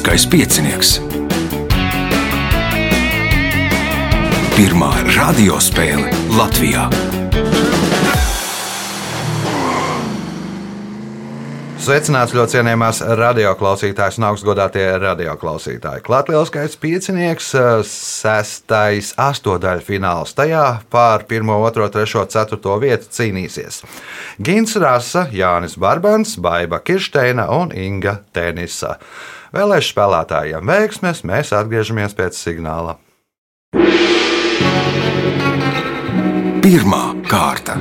Lieliskais piecinieks. Pirmā radiospēle Latvijā. Sveicināts ļoti cienījamās radioklausītājas un augstgadātie radioklausītāji. Lielskais piecinieks, sestais astotdaļu fināls. Tajā pār 1, 2, 3, 4 vietu cīnīsies Gins Rasa, Jānis Barbans, Baiva Kirsteina un Inga Tenisa. Vēlēšu spēlētājiem veiksmes, mēs atgriežamies pēc signāla. Pirmā kārta.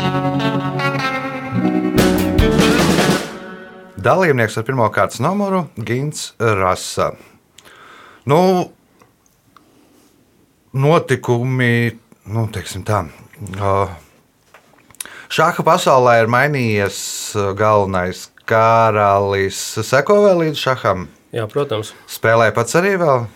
Dalībnieks ar pirmā kārtas numuru Gins Rasa. Nu, notikumi, nu, teiksim tā. Šāda pasaulē ir mainījies galvenais karalis. Seko vēl līdz šaham? Jā, protams. Spēlēja pats arī vēl?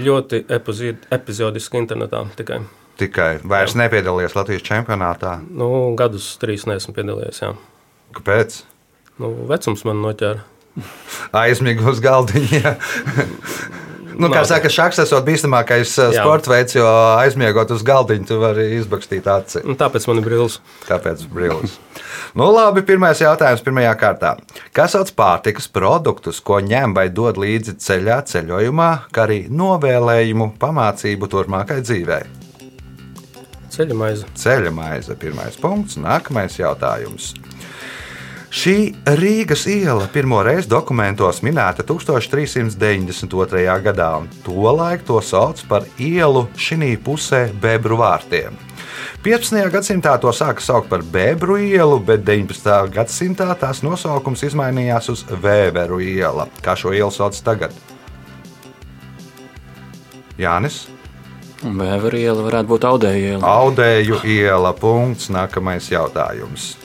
Ļoti epizod, epizodiski internetā tikai. Tikai vairs jā. nepiedalījies Latvijas čempionātā. Nu, gadus trīs neesmu piedalījies. Jā. Kāpēc? Nu, vecums man noķēra. Aizmīgi uz galdiņa. Nu, kā saka, šāds esot bīstamākais Jā. sporta veids, jo aizmiegot uz galdiņa, tu vari izbakstīt aci. Nu, tāpēc man ir brilles. Kāpēc brilles? nu, labi, pirmais jautājums pirmajā kārtā. Kas sauc pārtikas produktus, ko ņem vai dod līdzi ceļā, ceļojumā, kā arī novēlējumu pamācību turpmākai dzīvei? Ceļa maize. Ceļa maize, pirmais punkts. Nākamais jautājums. Šī Rīgas iela pirmo reizi dokumentos minēta 1392. gadā, un tolaik to sauc par ielu šī pusē Bebru vārtiem. 15. gadsimtā to sāka saukt par Bēbru ielu, bet 19. gadsimtā tās nosaukums izmainījās uz Vēveru iela. Kā šo ielu sauc tagad? Jānis. Vēveru iela varētu būt Audēju iela. Audēju iela. Punkts. Nākamais jautājums.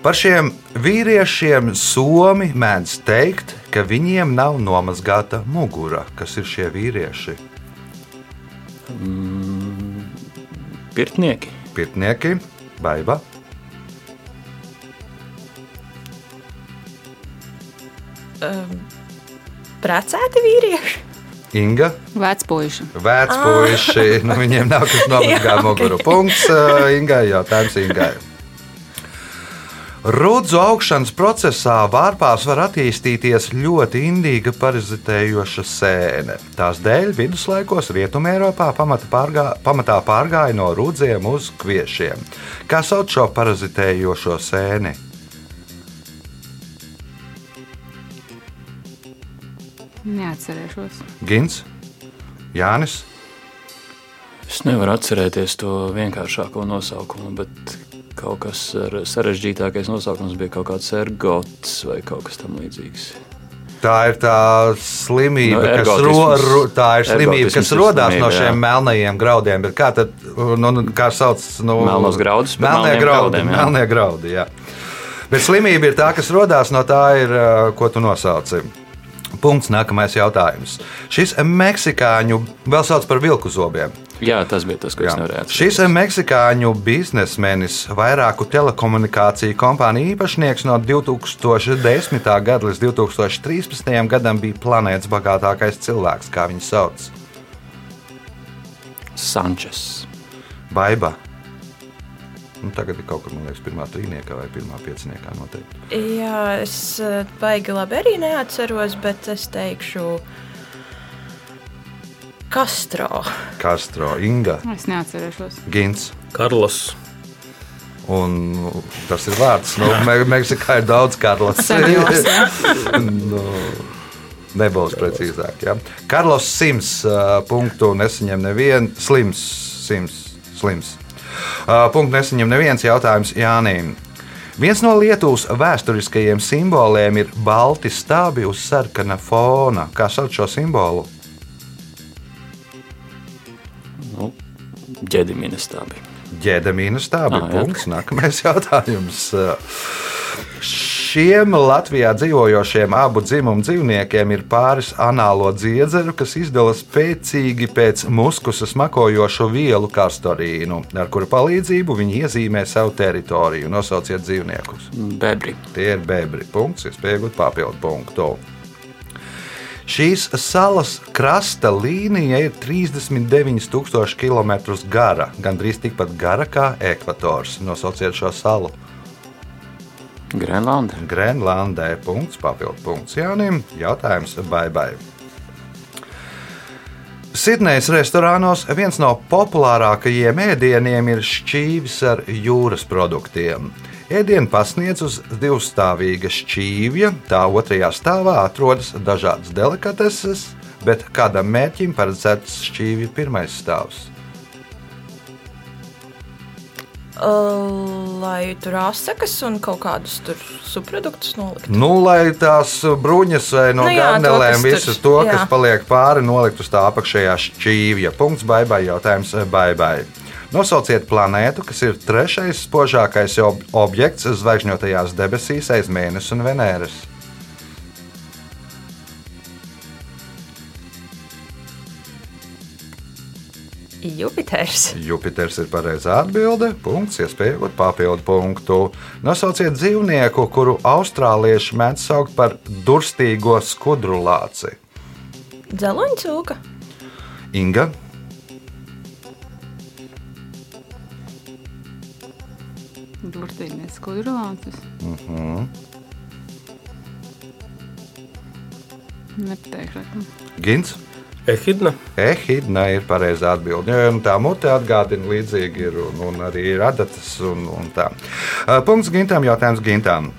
Par šiem vīriešiem Somi mēdz teikt, ka viņiem nav nomazgāta mugura. Kas ir šie vīrieši? Mm, pirtnieki. Pirtnieki, baiva. Um, precēti vīrieši. Inga. Vecpuiši. Vecpuiši. Ah. Nu, viņiem nav kas nomazgāt muguru. Punkts uh, Ingai. Jautājums Ingai. Rudzu augšanas procesā vārpās var attīstīties ļoti indīga parazitējoša sēne. Tās dēļ viduslaikos Rietumē Eiropā pamata pārgā, pamatā pārgāja no rudziem uz kviešiem. Kā sauc šo parazitējošo sēni? Neatcerēšos. Gins, Jānis. Es nevaru atcerēties to vienkāršāko nosaukumu, bet kaut kas sarežģītākais nosaukums bija kaut kāds ergots vai kaut kas tamlīdzīgs. Tā ir tā slimība, no, kas, ro, ro, tā ir slimība, kas radās no šiem jā. melnajiem graudiem. Kā tad, nu, nu kā sauc? Nu, Melnos graudus. Melnie graudi. Graudiem. Melnie graudi jā. Bet slimība ir tā, kas radās no tā, ir, ko tu nosauci. Punkts. Nākamais jautājums. Šis meksikāņu vēl sauc par vilku zobiem. Jā, tas bija tas, ko Jā. es nevarēju atcerēties. Šis meksikāņu biznesmenis, vairāku telekomunikāciju kompāniju īpašnieks no 2010. gada līdz 2013. gadam bija planētas bagātākais cilvēks, kā viņu sauc. Sančes. Baiba. Nu, tagad ir kaut kur, man liekas, pirmā trīniekā vai pirmā pieciniekā noteikti. Jā, es eh, baigi labi arī neatceros, bet es teikšu, Castro. Castro, Inga. Es neatcerēšos. Gins. Karlos. Un nu, tas ir vārds. Nu, Me Meksikā ir daudz Karlos. nu, nebūs precīzāk. Ja. Karlos Sims uh, punktu nesaņem neviens. Slims, Sims, Slims. Uh, punktu nesaņem neviens jautājums Jānim. Viens no Lietuvas vēsturiskajiem simboliem ir balti stābi uz sarkana fona. Kā sauc šo simbolu? Ģēdamīna stābi. Ģēdamīna stābi. Ah, punkts. Nākamais jautājums. Šiem Latvijā dzīvojošiem abu dzimumu dzīvniekiem ir pāris anālo dziedzeru, kas izdala spēcīgi pēc muskusa smakojošu vielu kastorīnu, ar kuru palīdzību viņi iezīmē savu teritoriju. Nosauciet dzīvniekus. Bebri. Tie ir bebri. Punkts, iespējams, papildu punktu. Šīs salas krasta līnija ir 39,000 km gara, gandrīz tikpat gara kā ekvators. Nosauciet šo salu. Grenlanda. Grenlandē. Punkts, papildu punkts Jānim. Jautājums vai. Sidnejas restorānos viens no populārākajiem ēdieniem ir šķīvis ar jūras produktiem. Ēdienu pasniedz uz divstāvīga šķīvja, tā otrajā stāvā atrodas dažādas delikateses, bet kādam mērķim paredzēts šķīvja pirmais stāvs. Lai tur asakas un kaut kādus subproduktus nolikt. Nu, lai tās bruņas vai no Nu garnelēm, kas tur- visu to, kas jā. paliek pāri, nolikt uz tā apakšējā šķīvja. Punkts, baigai, jautājums, baigai. Nosauciet planētu, kas ir trešais spožākais ob objekts zvaigžņotajās debesīs aiz Mēnesi un Venēras. Jupiters. Jupiters ir pareizā atbilde. Punkts, iespēja iegūt papildu punktu. Nosauciet dzīvnieku, kuru austrālieši mēdz saukt par durstīgo skudru lāci. Dzeloņcūka. Inga. Burtīgais skudrlācis. Mhm. Nepateikšu. Gins. Ehidna. Ehidna ir pareizā atbilde. Jo nu, tā mute atgādina līdzīgi ir un, un arī radatas un, un tā. Uh, Punkts gintām, jautājums gintām.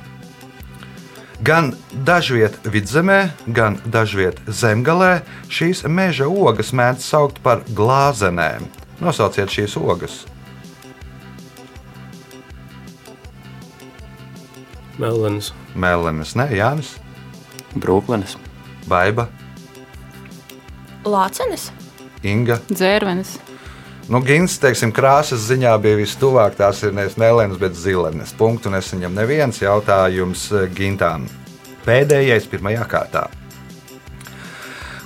Gan dažviet vidzemē, gan dažviet zemgalē šīs meža ogas mēdz saukt par glāzenēm. Nosauciet šīs ogas. Mellenis. Mēlenes, ne Jānis, Brūklenes. Baiba, Lācenis. Inga. Dzērvenis. Nu, Gins, teiksim, krāsas ziņā bija vistuvāk. Tās ir nevis melnas, bet zilenes. Punktu nesaņem neviens jautājums eh, Gintām. Pēdējais pirmajā kārtā.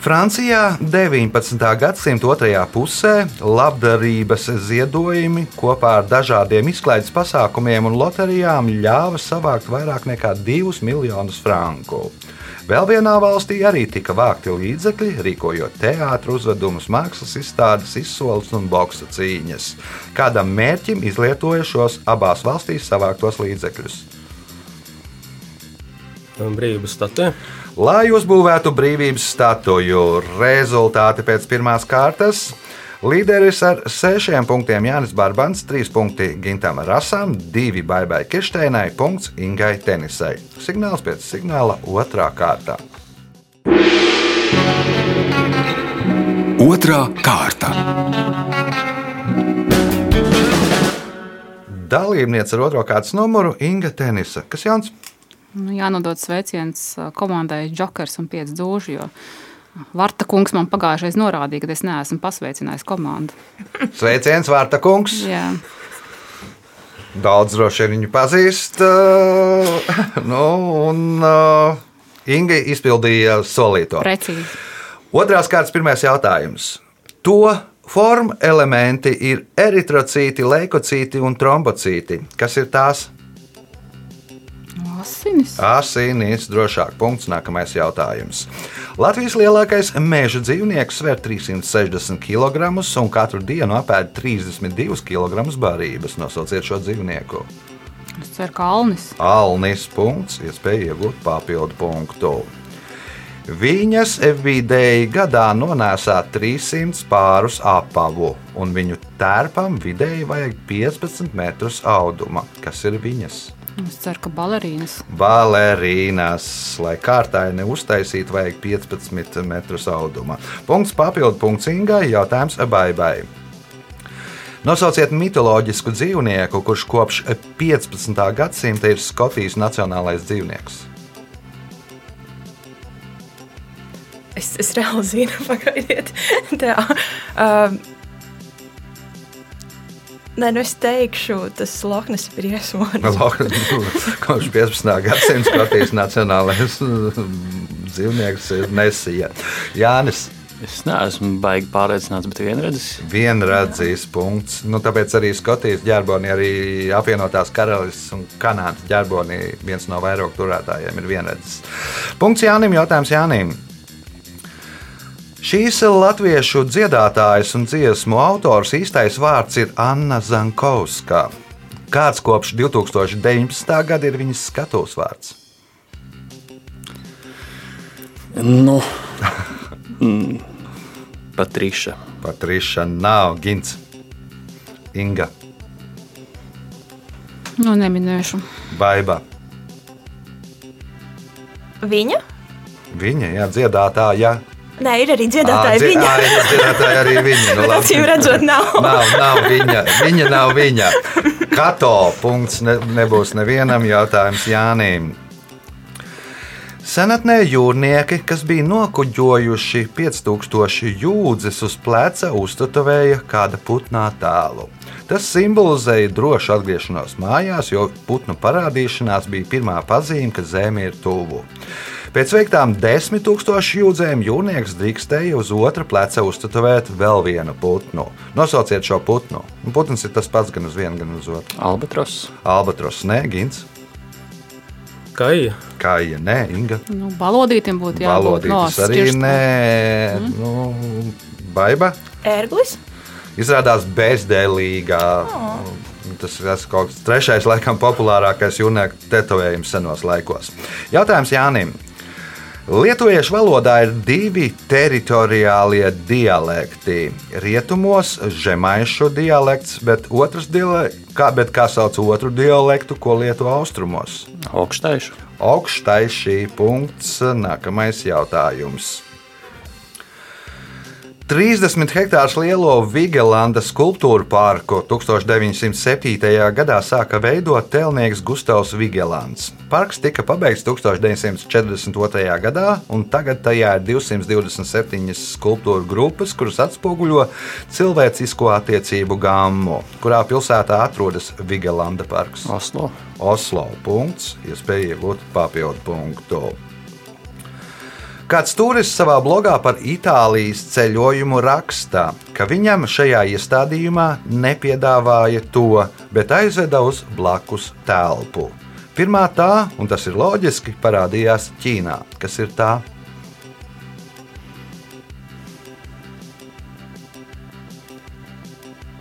Francijā 19. gadsimta otrajā pusē labdarības ziedojumi kopā ar dažādiem izklaides pasākumiem un loterijām ļāva savākt vairāk nekā 2 miljonus franku. Vēl vienā valstī arī tika vākti līdzekļi, rīkojot teātros, uzvedumus, mākslas izstādes, izsoles un boxa cīņas. Kādam mērķim izlietoja šos abās valstīs savāktos līdzekļus? Brīvības statē. Lai uzbūvētu brīvības statuju, rezultāti pēc pirmās kārtas. Līderis ar sešiem punktiem Jānis Barbans, trīs punkti Gintam Rasam, divi Baibai Kirsteinai, punkts Ingai Tenisai. Signāls pēc signāla otrā kārtā. Otra kārta. Dalībniece ar otro kārtas numuru Inga Tenisa. Kas jauns? Nu, jānodod sveiciens komandai Jokers un 5 dūži. Jo Varta kungs man pagājušajā norādīja, ka es neesmu pasveicinājis komandu. Sveiciens, Vārta kungs! Jā, Daudz droši vien viņu pazīst. nu, un Inga izpildīja solīto. precīzi. Otrās kārtas pirmais jautājums. To formu elementi ir eritrocīti, leukocīti un trombocīti. Kas ir tās? Asinis. Asinis, drošāk. Punkts. Nākamais jautājums. Latvijas lielākais meža dzīvnieks sver 360 kg un katru dienu apēd 32 kg barības. Nosauciet šo dzīvnieku. Es ceru, ka Alnis. Alnis punkts, iespēja iegūt papildu punktu. Viņas vidēji gadā nonēsā 300 pārus apavu, un viņu tērpam vidēji vajag 15 metrus auduma. Kas ir viņas? Es ceru, ka balerīnas. Balerīnas, lai kārtāji neuztaisītu, vajag 15 metrus auduma. Punkts papildu punkts Ingai, jautājums Baibai. Nosauciet mitoloģisku dzīvnieku, kurš kopš 15. gadsimta ir Skotijas nacionālais dzīvnieks. Es, es reāli zinu, pagaidiet. Tā. Um, Nē, nu es teikšu, tas Lohnes briesmonis. Kopš 15. gadsimta Skotijas nacionālais dzīvnieks ir Nesija. Jānis. Es neesmu baigi pārliecināts, bet vienreiz Vienradzīs punkts. Nu, tāpēc arī Skotijas ģerbonī, arī apvienotās karalistes un Kanādas ģerbonī viens no vairāk turētājiem ir vienradzis. Punkts Jānim, jautājums Jānim. Šīs latviešu dziedātājas un dziesmu autors īstais vārds ir Anna Zankovska. Kāds kopš 2019. gada ir viņas skatuves vārds? Nu, mm, Patriša. Patriša nav Gins, Inga, Nu, neminēšu. Baiba. Viņa? Viņa, jā, dziedātāja. Nē, ir arī dziedātāja Ā, viņa. ā, ir dziedātāja arī viņa. Nu, acīm redzot, nav. Nav, nav viņa. Viņa nav viņa. Kato punkts ne, nebūs nevienam jautājums Jānim. Senatnē jūrnieki, kas bija nokuģojuši 5000 jūdzes uz pleca, uztatovēja kāda putnā tēlu. Tas simbolizēja drošu atgriešanos mājās, jo putnu parādīšanās bija pirmā pazīme, ka zeme ir tuvu. Pēc veiktām desmit tūkstošu jūdzēm jūrnieks drīkstēja uz otra pleca uztatavēt vēl vienu putnu. Nosauciet šo putnu. Un Putns ir tas pats gan uz vienu, gan uz otru. Albatros. Albatros, nē, Gins, Kaija. Kāja, nē, Inga. Nu, balodītiem būtu jābūt Valodītis arī nē, nu, baiba. Ērglis. Izrādās bezdēlīgā. Tas ir tas kaut kas trešais, laikam, populārākais jūrnieku tetovējums senos laikos. Jautājums Jānim. Lietuviešu valodā ir divi teritoriālie dialekti. Rietumos žemaišu dialekts, bet, otrs diale... kā, bet kā sauc otru dialektu, ko lieto austrumos? Augstaišu. Augstais šī punkts. Nākamais jautājums. 30 hektārus lielo Vigelanda skulptūru parku 1907. gadā sāka veidot tēlnieks Gustavs Vigelants. Parks tika pabeigts 1942. gadā, un tagad tajā ir 227 skulptūru grupas, kuras atspoguļo cilvēcisko attiecību gammu, kurā pilsētā atrodas Vigelanda parks. Oslo. Oslo. Punkts, iespēja iegūt papildu punktu. Kāds turists savā blogā par Itālijas ceļojumu rakstā, ka viņam šajā iestādījumā nepiedāvāja to, bet aizveda uz blakus telpu. Pirmā tā, un tas ir loģiski, parādījās Ķīnā. Kas ir tā?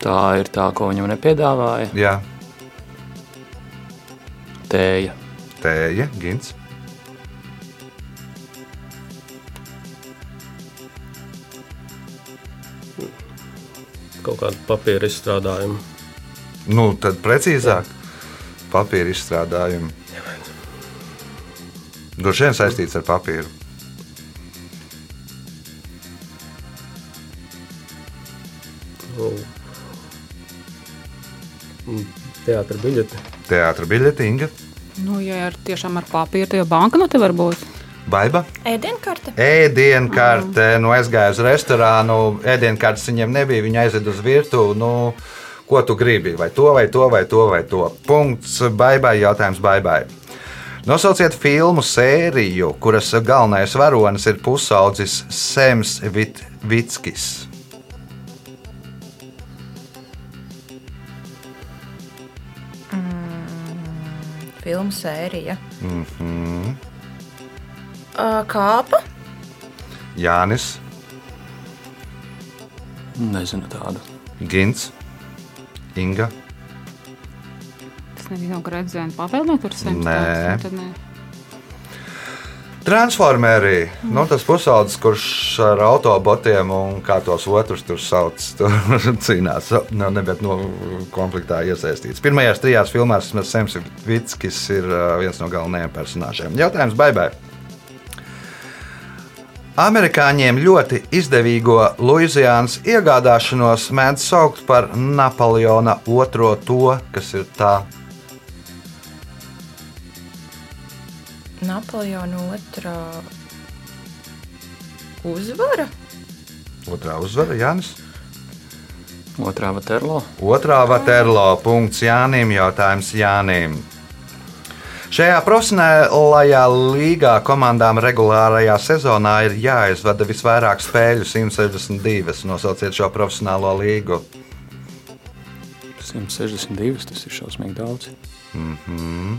Tā ir tā, ko viņam nepiedāvāja. Jā, Tēja. tēja, gins. Kaut kāda papīra izstrādājuma. Nu, tad precīzāk, papīra izstrādājumi. Droši vien saistīts ar papīru. Nu, mm, Teātris biļete. Teātris biļete, Inga, Nu, ja ir tiešām ar papīru, tad jau banka no te var būt. Baiba. Ēdienkarte. Ēdienkarte, nu aizgāja uz restorānu, ēdienkartes viņam nebija, viņa aizveda uz virtuvi. Nu, ko tu gribi? Vai to, vai to, vai to, vai to? Punkts, baibai, jautājums baibai. Nosauciet filmu sēriju, kuras galvenais varonis ir pusaudzis Sems Vit Vitskis. Filmu sērija. Mm -hmm. Ā, Kāpa. Jānis, Nezinu tādu. Gins, Inga. Es nezinu, kur redzēju, papildināt tur sen. Nē. Tad ne. Transformeri, nu, tas pusaudzis, kurš ar autobotiem un kā tos otrus tur sauc, tur cīnās. Nu, ne, bet, nu, konfliktā iesaistīts. Pirmajās trijās filmās Sems Vitskis ir viens no galvenajiem personāžiem. Jautājums Baibai. Amerikāņiem ļoti izdevīgo Luizijānas iegādāšanos mēdz saukt par Napoleona otro to, kas ir tā Napoleona otrā uzvara. otrā uzvara, Jānis. Otrā Vaterlo. Otrā Vaterlo punkts Jānim, jautājums Jānim. Šajā profesionālajā līgā komandām regulārajā sezonā ir jāizvada visvairāk spēļu, 162. Nosauciet šo profesionālo līgu. 162. Tas ir šausmīgi daudz. Mm -hmm.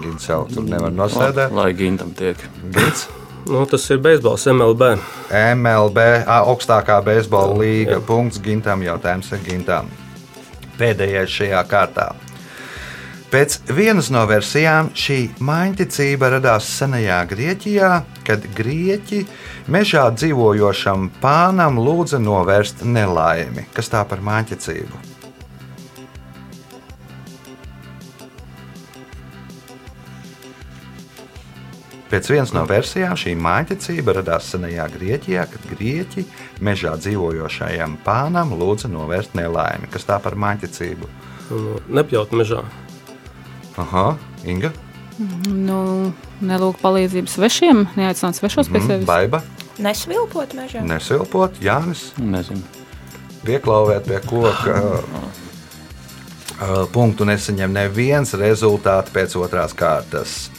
Gins jau tur nevar nosēdēt. Lai gintam tiek. Gins. Nu, tas ir beisbols MLB. MLB augstākā beisbola līga. Punkts Gintam. Jautājums ir Gintam. Pēdējais šajā kārtā. Pēc vienas no versijām šī maiņticība radās senajā Grieķijā, kad grieķi mežā dzīvojošam pānam lūdza novērst nelaimi. Kas tā par maiņticību? Pēc vienas no versijām šī maiņticība radās senajā Grieķijā, kad grieķi mežā dzīvojošajam pānam lūdza novērst nelaimi. Kas tā par maiņticību? Nu, Nepjaut mežā. Aha, Inga, Nu, nelūk palīdzību svešiem, neaicināt svešos pie sevis. Baiba, Nesvilpot mežā. nesilpot, Jānis, Nezinu. pieklauvēt pie koka. Punktu nesaņem neviens rezultāts pēc otrās kārtas.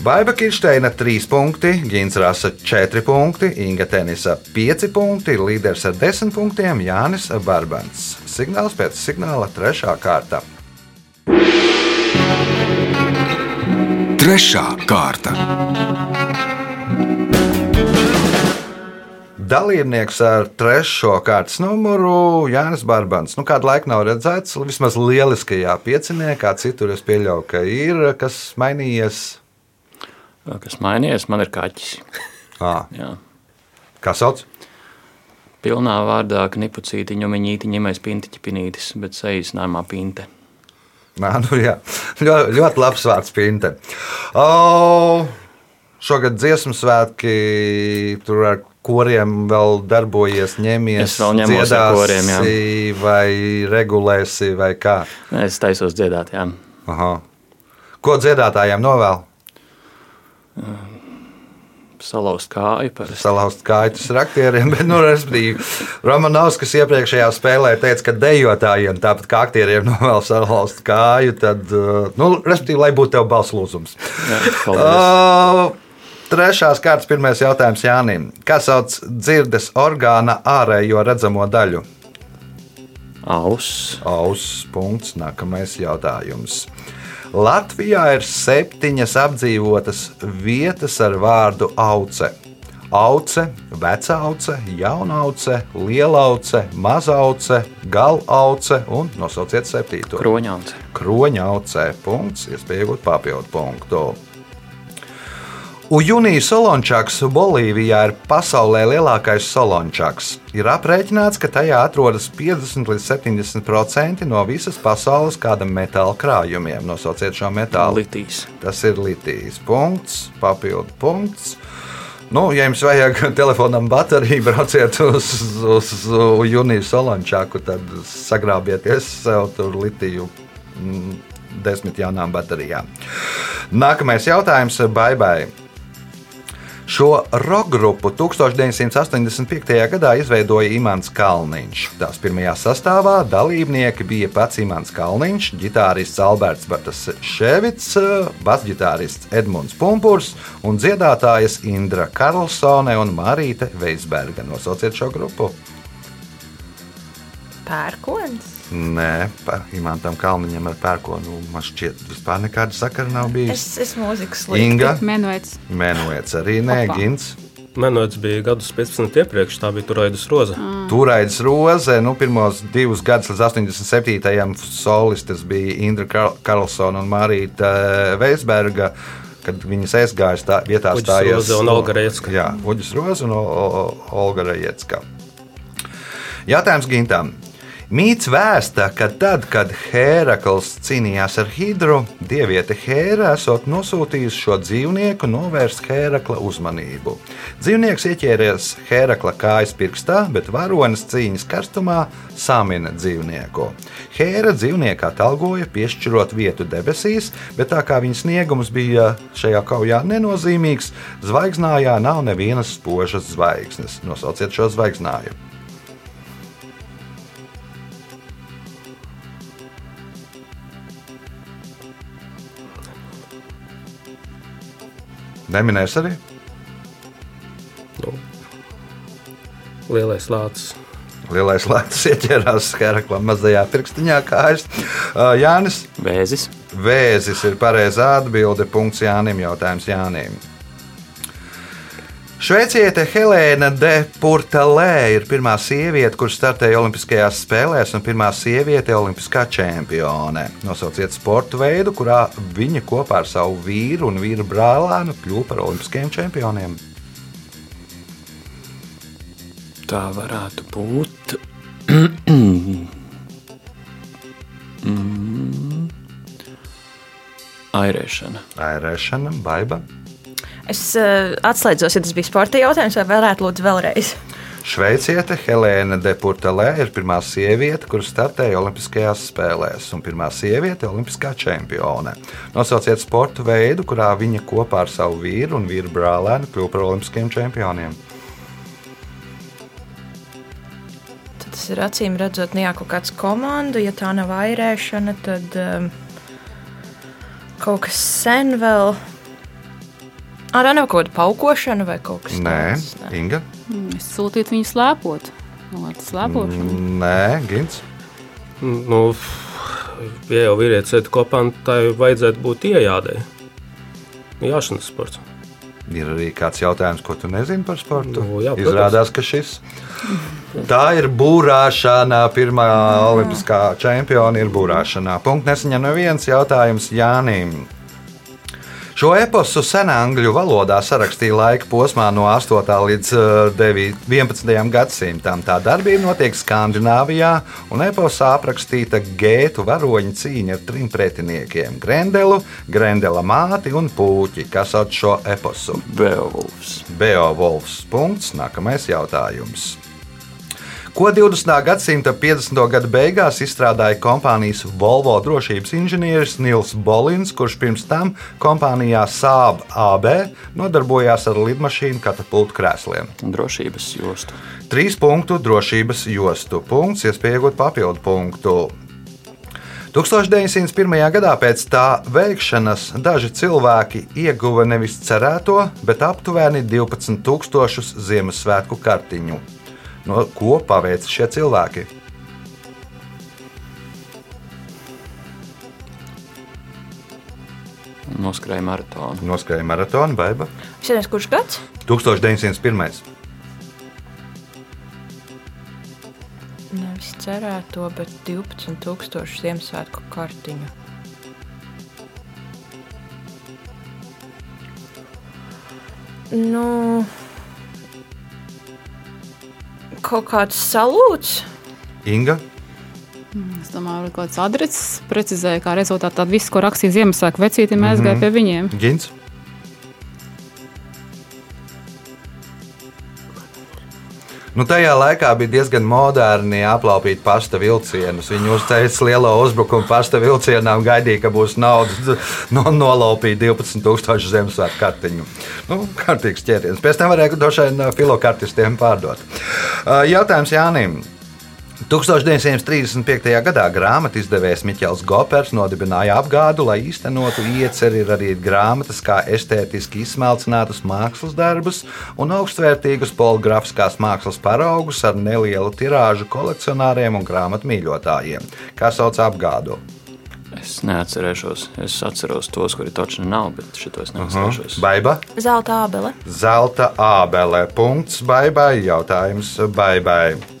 Baiba Kirsteina 3 punkti, Gins Rasa 4 punkti, Inga Tenisa 5 punkti, līderis ar 10 punktiem Jānis Barbans. Signāls pēc signāla 3. kārta. Trešā kārta. Dalībnieks ar trešo kārtas numuru Jānis Barbans. Nu, kādu laiku nav redzēts, vismaz lieliskajā pieciniekā, citur es pieļauju, ka ir kas mainījies. Kas mainījies, man ir kaķis. Kā sauc? Pilnā vārdā knipucīti, ņemiņīti, ņemais pintiķi pinītis, bet sejas nāmā pinte. Nā, nu, jā, ļoti, ļoti labs vārds, Pinte. O, šogad dziesmu svētki tur ar koriem vēl darbojies, ņemies, Es vēl ar koriem, jā. dziedāsi vai regulēsi vai kā. Es taisos dziedāt, jā. Aha. Ko dziedātājiem novēl? Salauzt kāju par salauzt kājus ar aktieriem, bet, nu, respektīvi, Romanovskis iepriekšējā spēlē teica, ka dejotājiem, tāpat kā aktieriem, novēl salauzt kāju, tad, uh, nu, respektīvi, lai būtu tev balss lūzums. Jā. Uh, trešās kārtas pirmais jautājums Jānim. Kā sauc dzirdes orgāna ārējo redzamo daļu? Aus. Auss punkts. Nākamais jautājums. Latvijā ir septiņas apdzīvotas vietas ar vārdu auce. Auce, vecauce, jaunauce, lielauce, mazauce, galauce un nosauciet septīto. Kroņāns. Kroņaucē punkts, iespēja iegūt papildu punktu. Ujunijas solončaks Bolīvijā ir pasaulē lielākais solončaks. Ir aprēķināts, ka tajā atrodas 50 līdz 70% no visas pasaules kāda metāla krājumiem. Nosauciet šo metālu. Litīs. Tas ir litīs. Punkts, papildu punkts. Nu, ja jums vajag telefonam bateriju, brauciet uz, uz, uz Junijas Solančāku, tad sagrābieties sev tur litiju mm, desmit jaunām baterijām. Nākamais jautājums Baibai. Šo roka grupu 1985. gadā izveidoja Imants Kalniņš. Tās pirmajā sastāvā dalībnieki bija pats Imants Kalniņš, ģitārists Alberts Bartaševits, basģitārists Edmunds Pumpurs un dziedātājas Indra Karlsone un Marīte Veisberga. Nosauciet šo grupu! Pērkons. Nē, par Imantam Kalniņam ar pērkonu man šķiet, vispār nekāda sakara nav Es bijusi. esmu mūzikas līnija. Inga, Menuets. Mēnoets arī nē, Opa. Gins. Menots bija gadus 15 iepriekš, tā bija Turaidas roza. Turaidas roze, nu, pirmos divus gadus līdz 87. solistes bija Indra Kar- Karlsona un Marīta Veisberga. Kad viņas aizgāja tā vietā, Uģis stājās Roze un Olga Rejecka. Jā, Uģis Roze un Olga Rejecka. Jautājums Gintam. Mīts vēsta, ka tad, kad Hērakls cīnījās ar Hidru, dieviete Hēra esot nosūtījusi šo dzīvnieku novērst Hērakla uzmanību. Dzīvnieks ieķēries Hērakla kājas pirkstā, bet varonis cīņas karstumā samina dzīvnieku. Hēra dzīvnieku atalgoja, piešķirot vietu debesīs, bet tā kā viņa sniegums bija šajā kaujā nenozīmīgs, zvaigznājā nav nevienas spožas zvaigznes. Nosauciet šo zvaigznājumu. Neminēs arī? Lielais lācis. Lielais lēts ieķērās Heraklam mazajā pirkstiņā kājas. Uh, Jānis, Vēzis. Vēzis ir pareizā atbilde. Punkts Jānim. Jautājums Jānim. Šveiciete Helēna de Purtalē ir pirmā sieviete, kurš startēja Olimpiskajās spēlēs, un pirmā sieviete Olimpiskā čempione. Nosauciet sporta veidu, kurā viņa kopā ar savu vīru un vīru brālēnu kļuva par olimpiskajiem čempioniem. Tā varētu būt. mm. Airēšana. Airēšana, baiba. Es uh, atslēdzos, ja tas bija sporta jautājums, vai varētu lūdzu vēlreiz. Šveiciete Helēna de Purtalē ir pirmā sieviete, kurš startēja Olimpiskajās spēlēs, un pirmā sieviete - Olimpiskā čempione. Nosauciet sporta veidu, kurā viņa kopā ar savu vīru un vīru brālēnu kļuva par Olimpiskiem čempioniem. Tad tas ir acīm redzot, ne jau kaut kāds komanda, ja tā nav airēšana, tad um, kaut kas sen vēl. Ar nav kaut kāda paukošana vai kaut kas Nē, tāds. Inga. Mm, Es sūtītu viņu slēpot. Nu, ar slēpošanu. Nē, Gins. Nu, ja jau vīrietis iet kopā, tai vajadzētu būt iejādai. Jāšanas sports. Ir arī kāds jautājums, ko tu nezini par sportu. Nu, jā, protams. Izrādās, ka šis. Tā ir būrāšana. Pirmā olimpiskā čempiona ir būrāšanā. Punkts nesaņem neviens jautājums Jānim. Šo eposu senā angļu valodā sarakstīja laika posmā no 8. līdz eh, 9 11. gadsimtam. Tā darbība notiek Skandināvijā, un eposā aprakstīta gētu varoņa cīņa ar trim pretiniekiem - Grendelu, Grendela māti un puķi, kas sauc šo eposu. Beowulfs. Beowulfs. Punkts. Nākamais jautājums. Ko 20. gadsimta 50. gada beigās izstrādāja kompānijas Volvo drošības inženieris Nils Bolins, kurš pirms tam kompānijā Saab AB nodarbojās ar lidmašīnu katapultu krēsliem? Drošības jostu. Trīs punktu drošības jostu. Punkts, iespēja iegūt papildu punktu. 1901. gadā pēc tā veikšanas daži cilvēki ieguva nevis cerēto, bet aptuveni 12,000 Ziemassvētku kartiņu. No ko paveica šie cilvēki? Noskrēja maratonu. Noskrēja maratonu, baiba nezinu, kurš gads? 1901. Nevis cerēto, bet 12,000 Ziemassvētku kartiņu. Nu, kaut kāds salūts. Inga, Es domāju, ka kaut kāds adreses precizēja, kā rezultātā tad viss, ko rakstīja Ziemassvētku vecīti, mēs mm -hmm. pie viņiem. Gins. Nu, tajā laikā bija diezgan moderni aplaupīt pasta vilcienus. Viņi uzteica lielo uzbrukumu pasta vilcienā un gaidīja, ka būs nauda no, nolaupīt 12,000 Ziemassvētku kartiņu. Nu, kārtīgs ķēriens. Pēc tam varēja droši vien filokartistiem pārdot. Uh, Jautājums Jānim. 1935. gadā grāmatā izdevējs Miķels Gopers nodibināja apgādu, lai īstenotu ieceri radīt grāmatas kā estētiski izsmalcinātus mākslas darbus un augstvērtīgus poligrāfiskās mākslas paraugus ar nelielu tirāžu kolekcionāriem un grāmatu mīļotājiem, kā sauc apgādu. Es neatcerēšos. Es atceros tos, kuri taču nav, bet šito es neatcerēšos. Baiba, Zelta abele. zelta ābele. Punkts baibai. Jautājums baibai.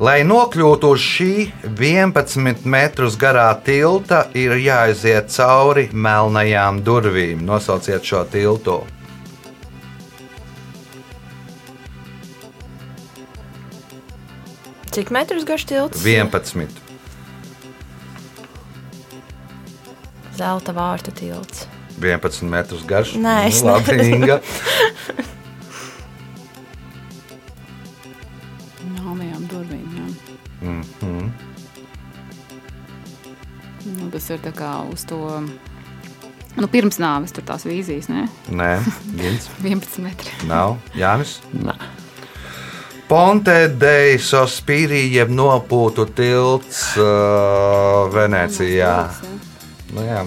Lai nokļūtu uz šī 11 metrus garā tilta, ir jāiziet cauri melnajām durvīm. Nosauciet šo tiltu. Cik metrus garš tilts? 11. Zelta vārta tilts. 11 metrus garš. Nē, es nu, labi. Inga. Nu, tas ir tā kā uz to. Nu, pirms nāves tur tās vīzijas, ne? Nē, Gins. 11 metri. Nav. Jānis. Nē. Ponte de Sospīrī, jeb nopūtu tilts uh, Venecijā. Nu, jā,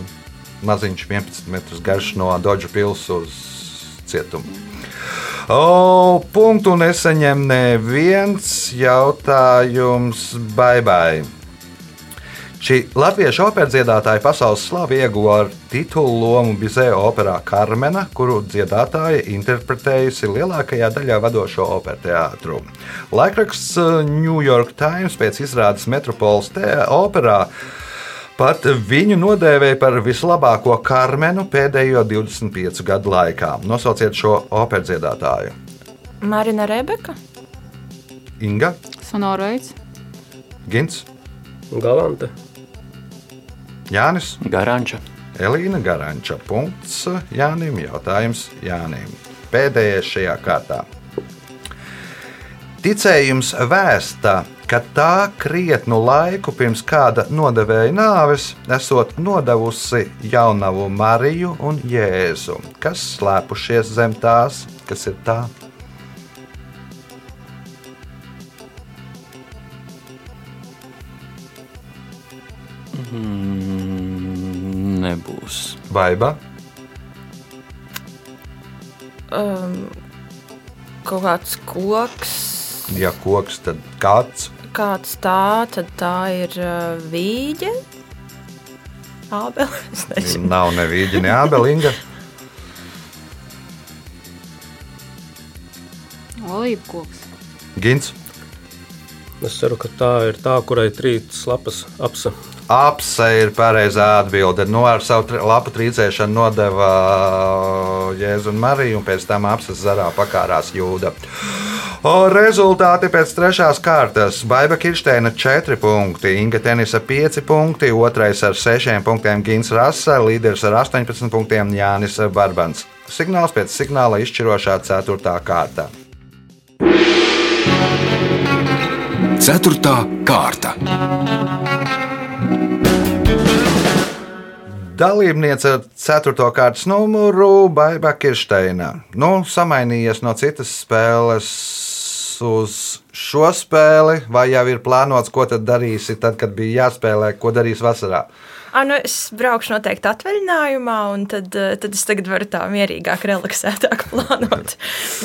maziņš 11 metrus garš no Dodža pilsētas uz cietumu. O, punktu nesaņem neviens jautājums. Bye bye! Šī latviešu operas dziedātāja pasaules slavu ieguva ar titulu lomu Bizēja operā Karmena, kuru dziedātāja interpretējusi lielākajā daļā vadošo operu teātru. Laikraksts uh, New York Times pēc izrādes Metropoles operā pat viņu nodēvēja par vislabāko Karmenu pēdējo 25 gadu laikā. Nosauciet šo operas dziedātāju. Marina Rebeka. Inga, Sonorais. Gins, Galante. Jānis. Garanča. Elīna Garanča. Punkts Jānim. Jautājums Jānim. Pēdējais šajā kārtā. Ticējums vēsta, ka tā krietnu laiku pirms kāda nodevēja nāves, esot nodevusi jaunavu Mariju un Jēzu, kas slēpušies zem tās, kas ir tā. Nebūs. Baiba, Um, kaut kāds koks. ja koks, tad kāds. Kāds tā, tad tā ir uh, vīģe. Nezinu. Nav nevīģi, ne abelinga. Olīvu koks. Gins. Es ceru, ka tā ir tā, kurai trīs lapas apsa. Apse ir pareizā atbilde. Nu, ar savu lapu trīcēšanu nodeva Jēzu un Mariju, un pēc tam apses zarā pakārās jūda. O, rezultāti pēc trešās kārtas. Baiva Kirsteina 4 punkti, Inga Tenisa 5 punkti, otrais ar 6 punktiem Gins Rasa, līderis ar 18 punktiem Jānis Barbans. Signāls pēc signāla izšķirošā 4. kārta. Ceturtā kārta. Dalībniece ar 4. kārtas numuru Baiba Kirsteina. Nu, samainījies no citas spēles uz šo spēli, vai jau ir plānots, ko tad darīsi, tad, kad bija jāspēlē, ko darīs vasarā? Ah, nu es braukšu noteikti atvaļinājumā, un tad, tad es tagad varu tā mierīgāk, relaksētāk plānot.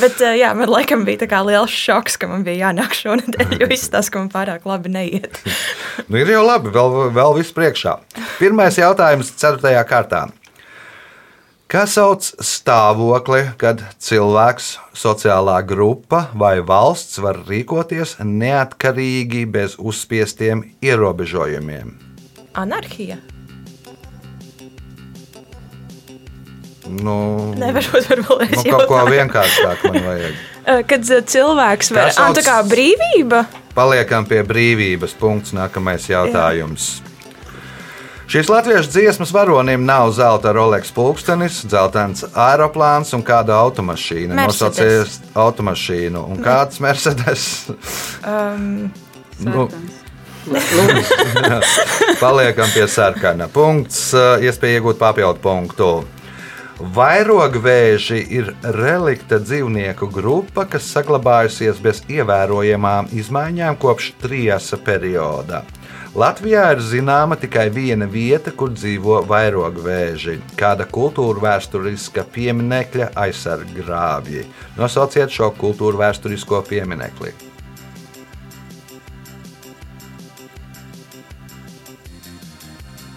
Bet jā, man laikam bija tā kā liels šoks, ka man bija jānāk šonadēļ, jo tas, ka man pārāk labi neiet. Nu, ir jau labi, vēl, vēl viss priekšā. Pirmais jautājums, 4. kārtā. Kā sauc stāvokli, kad cilvēks, sociālā grupa vai valsts var rīkoties neatkarīgi bez uzspiestiem ierobežojumiem? Anarhija. Nu, Nevarot varbūt nu, kaut ko vienkāršāku man vajag. Kad cilvēks var, Kā ah, tā sauc- kā brīvība. Paliekam pie brīvības. Punkts. Nākamais jautājums. Šīs latviešu dziesmas varonim nav zelta Rolex pulkstenis, dzeltens aeroplāns un kāda automašīna. Nosauciet automašīnu un kāds Mercedes. Um, Nu. Paliekam pie sarkana. Punkts. Iespēja iegūt papildu punktu. Vairogvēži ir relikta dzīvnieku grupa, kas saglabājusies bez ievērojamām izmaiņām kopš trijasa perioda. Latvijā ir zināma tikai viena vieta, kur dzīvo vairogvēži - kāda kultūra vēsturiska pieminekļa aizsarggrāvji. Nosauciet šo kultūra vēsturisko pieminekli.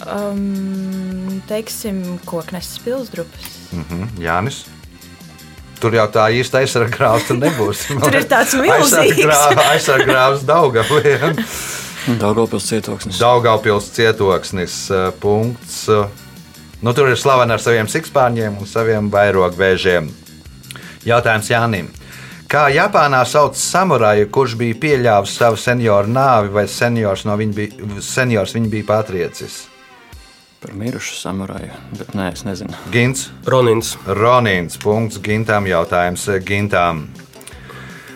Um, teiksim, koknes pilsdrupas. Mhm, Jānis. Tur jau tā īsta aizsargājas nebūs. Tur ir tāds milzīgs. Aizsargājas Daugavlien. Daugavpils cietoksnis. Daugavpils cietoksnis. eh, Punkts. Nu, tur ir slavena ar saviem sikspārņiem un saviem vairogvēžiem. Jautājums Jānim. Kā Japānā sauc samuraju, kurš bija pieļāvis savu senioru nāvi, vai seniors, no viņa bija, seniors viņu bija patriecis? Par mirušu samuraju, bet nē, es nezinu. Gins. Ronins. Ronīns. Punkts Gintam. Jautājums Gintam.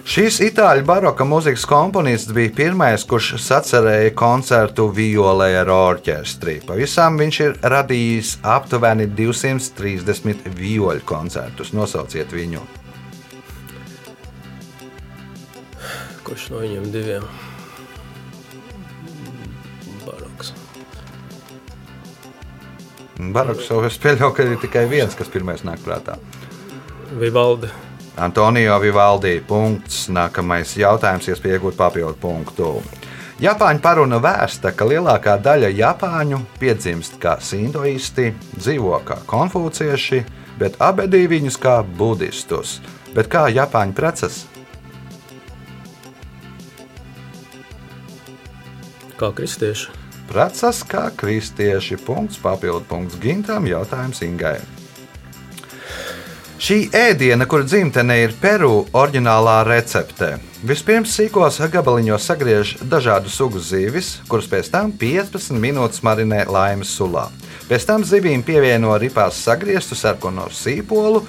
Šīs itāļu baroka mūzikas komponists bija pirmais, kurš sacerēja koncertu violē ar orķestri. Pavisam viņš ir radījis aptuveni 230 vioļu koncertus. Nosauciet viņu. Kurš no viņiem diviem? Baroks jau es pieļauju, ka ir tikai viens, kas pirmais nāk prātā. Vivaldi. Antonio Vivaldī. Punkts. Nākamais jautājums, iespēja iegūt papildu punktu. Japāņu paruna vēsta, ka lielākā daļa japāņu piedzimst kā sintoisti, dzīvo kā konfūcieši, bet abedī viņus kā budistus. Bet kā japāņu preces? Kā kristieši. Preces kā kristieši. Punkts, papildu punkts Gintam, jautājums Ingai. Šī ēdiena, kur dzimtene ir Peru, oriģinālā receptē. Vispirms sīkos gabaliņos sagriež dažādu sugu zivis, kuras pēc tam 15 minūtes marinē laimes sulā. Pēc tam zivīm pievieno ripās sagrieztu sarkano sīpolu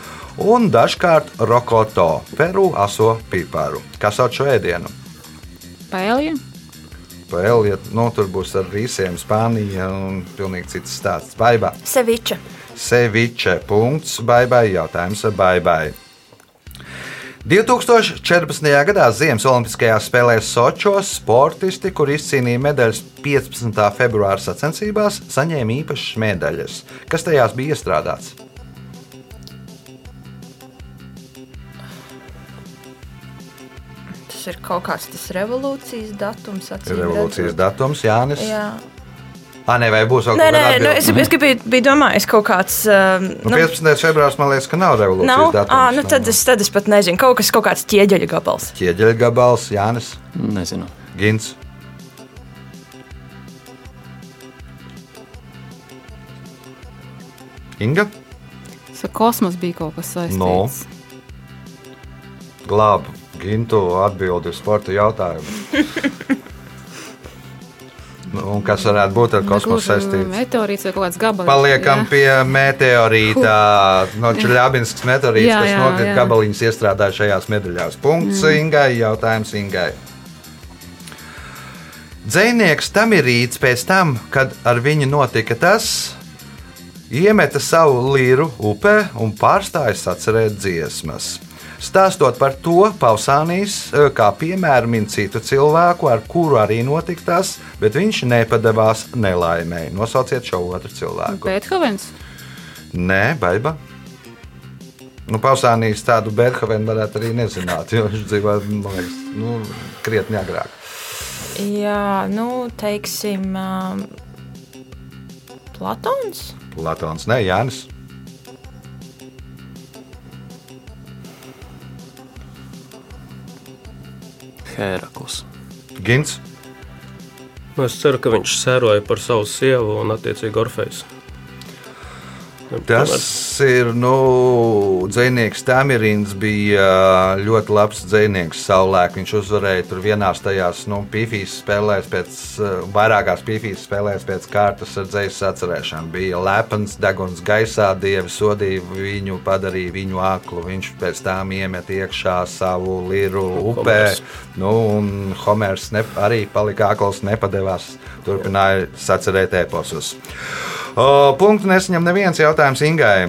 un dažkārt rokoto, Peru aso piparu. Kā sauc šo ēdienu? Pēlija. Vēl, ja nu, tur būs ar rīsiem, Spānija un pilnīgi cits stāsts. Baigā. Seviča. Seviče. Punkts. Baigai. Jautājums baigai. 2014. gadā Ziemas Olimpiskajās spēlēs Sočos sportisti, kur izcīnīja medaļas 15. februāra sacensībās, saņēma īpašas medaļas. Kas tajās bija iestrādāts? Tas ir kaut kāds tas revolūcijas datums. Revolūcijas redzot. datums, Jānis. Jā. Ah, nē, vai būs vēl kaut nē, kāda nu, es, es gribēju, biju domājis kaut kāds. Um, Nu, 15. februāris man liekas, ka nav revolūcijas Nav, datums. à, nu tad, es, tad es pat nezinu. Kaut kas, kaut kāds ķieģeļa gabals. Ķieģeļa gabals, Jānis, Nezinu. Gins. Inga, Ar kosmosu bija kaut kas saistīts. glāb Gintu atbildi uz sporta jautājumu. Nu, un kas varētu būt ar kosmosu saistīts? Meteorīts vai kaut kāds gabals. Paliekam jā. pie meteorīta. No Čeļabinskas meteorīta, Jā, kas jā, nokrita jā. gabaliņus iestrādāja šajās medaļās. Punkts mm. Ingai, jautājums Ingai. Dzēnieks Tamirīts pēc tam, kad ar viņu notika tas, iemeta savu līru upē un pārstāja sacerēt dziesmas. Stāstot par to, Pausānijas eh, kā piemēru min citu cilvēku, ar kuru arī notika tas, bet viņš nepadevās nelaimē. Nosauciet šo otru cilvēku. Beethovens. Nē, baiba. Nu, Pausānijas tādu Berhovenu varētu arī nezināt, jo viņš dzīvo man liekas, nu, krietni agrāk. Jā, nu, teiksim, um, Platons. Latons, ne Jānis. Hērakls. Gins. Es ceru, ka viņš sēroja par savu sievu un attiecīgi Orfejas. Tas ir nu, dzinieks Tamirins, bija ļoti labs dzinieks savulaik. Viņš uzvarēja tur vienā tajās nu, pīfijas spēlēs, pēc, vairākās pīfijas spēlēs pēc kārtas ar dzīslu atcerēšanu. Bija lepns, deguns gaisā, dievi sodīja viņu, padarīja viņu aklu. Viņš pēc tam iemet iekšā savu liru upē. Nu, un Homers ne, arī palika akls, nepadevās, turpināja sacerēt eposus. O, punktu nesaņem neviens jautājums Ingai.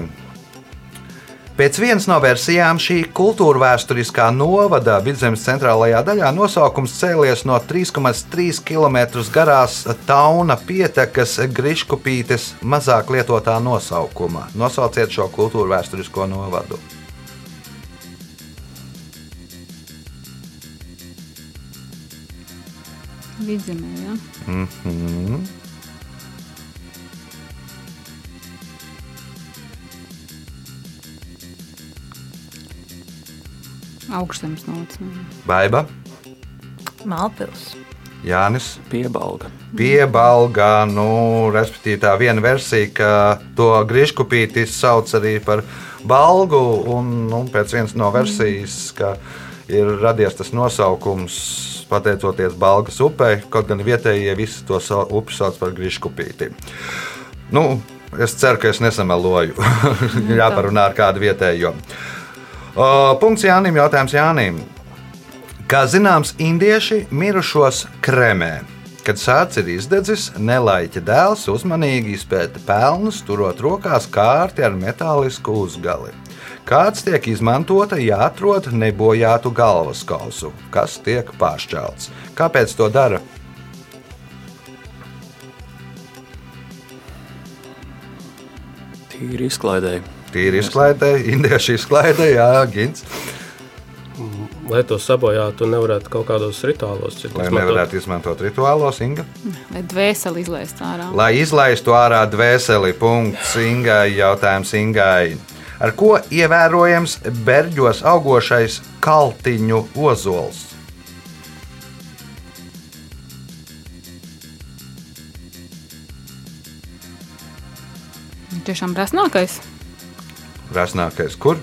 Pēc vienas no versijām šī kultūra vēsturiskā novada vidzemes centrālajā daļā nosaukums cēlies no 3,3 km garās tauna pietekas Griškupītes mazāk lietotā nosaukuma. Nosauciet šo kultūra vēsturisko novadu. Vidzemē, jā. Mhm. Augstzemes nots. Baiba, Malpils. Jānis. Piebalga. Piebalgā, nu, respektīvi tā viena versija, ka to griežkupīti sauc arī par balgu, un nu, pēc vienas no versijas, ka ir radies tas nosaukums pateicoties Balgas upei, kaut gan vietējie visi to upi sauc par griežkupīti. Nu, es ceru, ka es nesameloju. Jāparunā ar kādu vietējo. O, Punkts Jānim, jautājums Jānim. Kā zināms, indieši mirušos kremē. Kad sācis ir izdedzis, nelaiķa dēls uzmanīgi izpēta pelnus, turot rokās kārti ar metālisku uzgali. Kāds tiek izmantota, ja atrod nebojātu galvas kausu, kas tiek pāršķelts. Kāpēc to dara? Tīri izklaidēji. Tīri izklaidē, indieši izklaidē, jā, gins. lai to sabojātu, nevarētu kaut kādos rituālos citus Lai izmantot. nevarētu izmantot rituālos, Inga. Vai dvēseli izlaist ārā? Lai izlaistu ārā dvēseli, punkts Ingai, jautājums Ingai. Ar ko ievērojams berģos augošais kaltiņu ozols? Tiešām resnākais. Rasnākais, kur?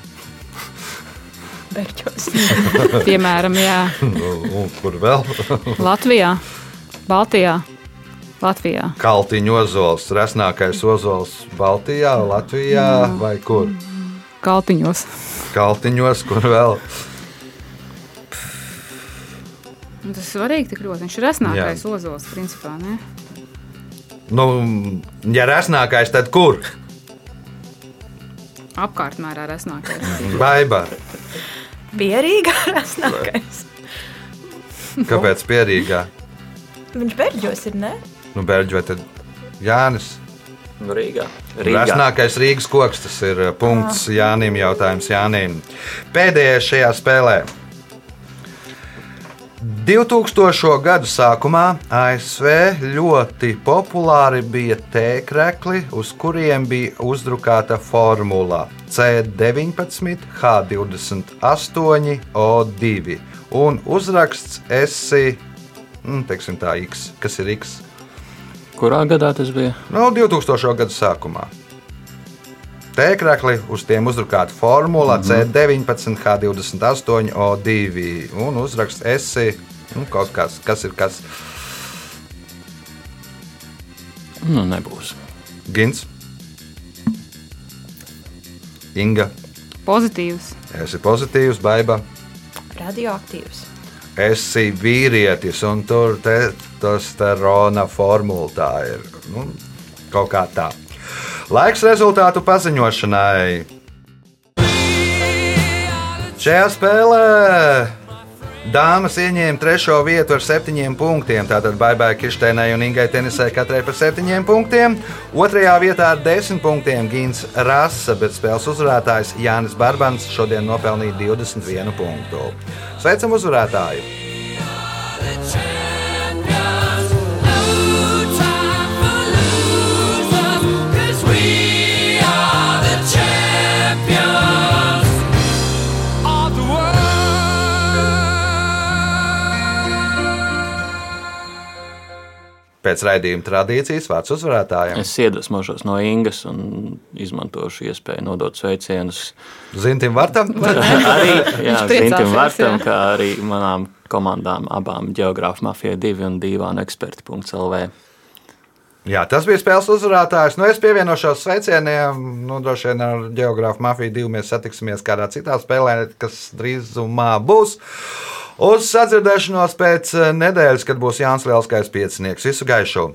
Berķos. Piemēram, jā, Nu, un kur vēl? Latvijā, Baltijā, Latvijā. Kaltiņu ozols, rasnākais ozols Baltijā, Latvijā vai kur? Kaltiņos. Kaltiņos, kur vēl? Un Tas ir svarīgi, tik ļoti. Viņš ir resnākais ozols, principā. Ne? Nu, ja rasnākais, tad kur? Apkārtmērā resnākais. Baiba. Pierīgā rasnākais. Kāpēc pierīgā? Viņš berģos ir, ne? Nu, Berģi vai tad Jānis? Nu, Rīgā. Rīgā. Rasnākais Rīgas koks, tas ir uh, punkts Jānim, jautājums Jānim. Pēdējais šajā spēlē. 2000. gadu sākumā ASV ļoti populāri bija tēkrekli, uz kuriem bija uzdrukāta formula C19, H28, O2 un uzraksts SI, mm, teiksim tā, X. Kas ir X? Kurā gadā tas bija? Nu, 2000. gadu sākumā. Tēkrakli uz tiem uzdrukāta formula mm -hmm. C19, H28, O2 un uzraksts esi. Nu, kaut kas, kas ir kas? Nu, nebūs. Gins, Inga, Pozitīvs. esi pozitīvs, baiba. Radioaktīvs. Esi vīrietis, un tur testosterona formula tā ir. Nu, kaut kā tā. Laiks rezultātu paziņošanai. Šajā spēlē dāmas ieņēma trešo vietu ar septiņiem punktiem. Tātad Baibai Kirsteinai un Ingai Tenisai katrai par septiņiem punktiem. Otrajā vietā ar desmit punktiem Gins Rasa, bet spēles uzvarētājs Jānis Barbans šodien nopelnīja 21 punktu. Sveicam uzvarētāju! Pēc raidījuma tradīcijas vārds uzvarētājiem. Es iedvesmošos no Ingas un izmantošu iespēju nodot sveicienus Zintim, Vartam. arī jā, Zintim Vartam, jā. kā arī manām komandām, abām Geogrāfa Mafija 2 un Dīvāna eksperti.lv. Jā, tas bija spēles uzvarētājs. Nu, es pievienošos sveicieniem. Nu, droši vien ar geogrāfu mafiju divu mēs satiksimies kādā citā spēlē, kas drīzumā būs. Uz sadzirdēšanos pēc nedēļas, kad būs Jānis Lielskais piecinieks. Visu gaišu!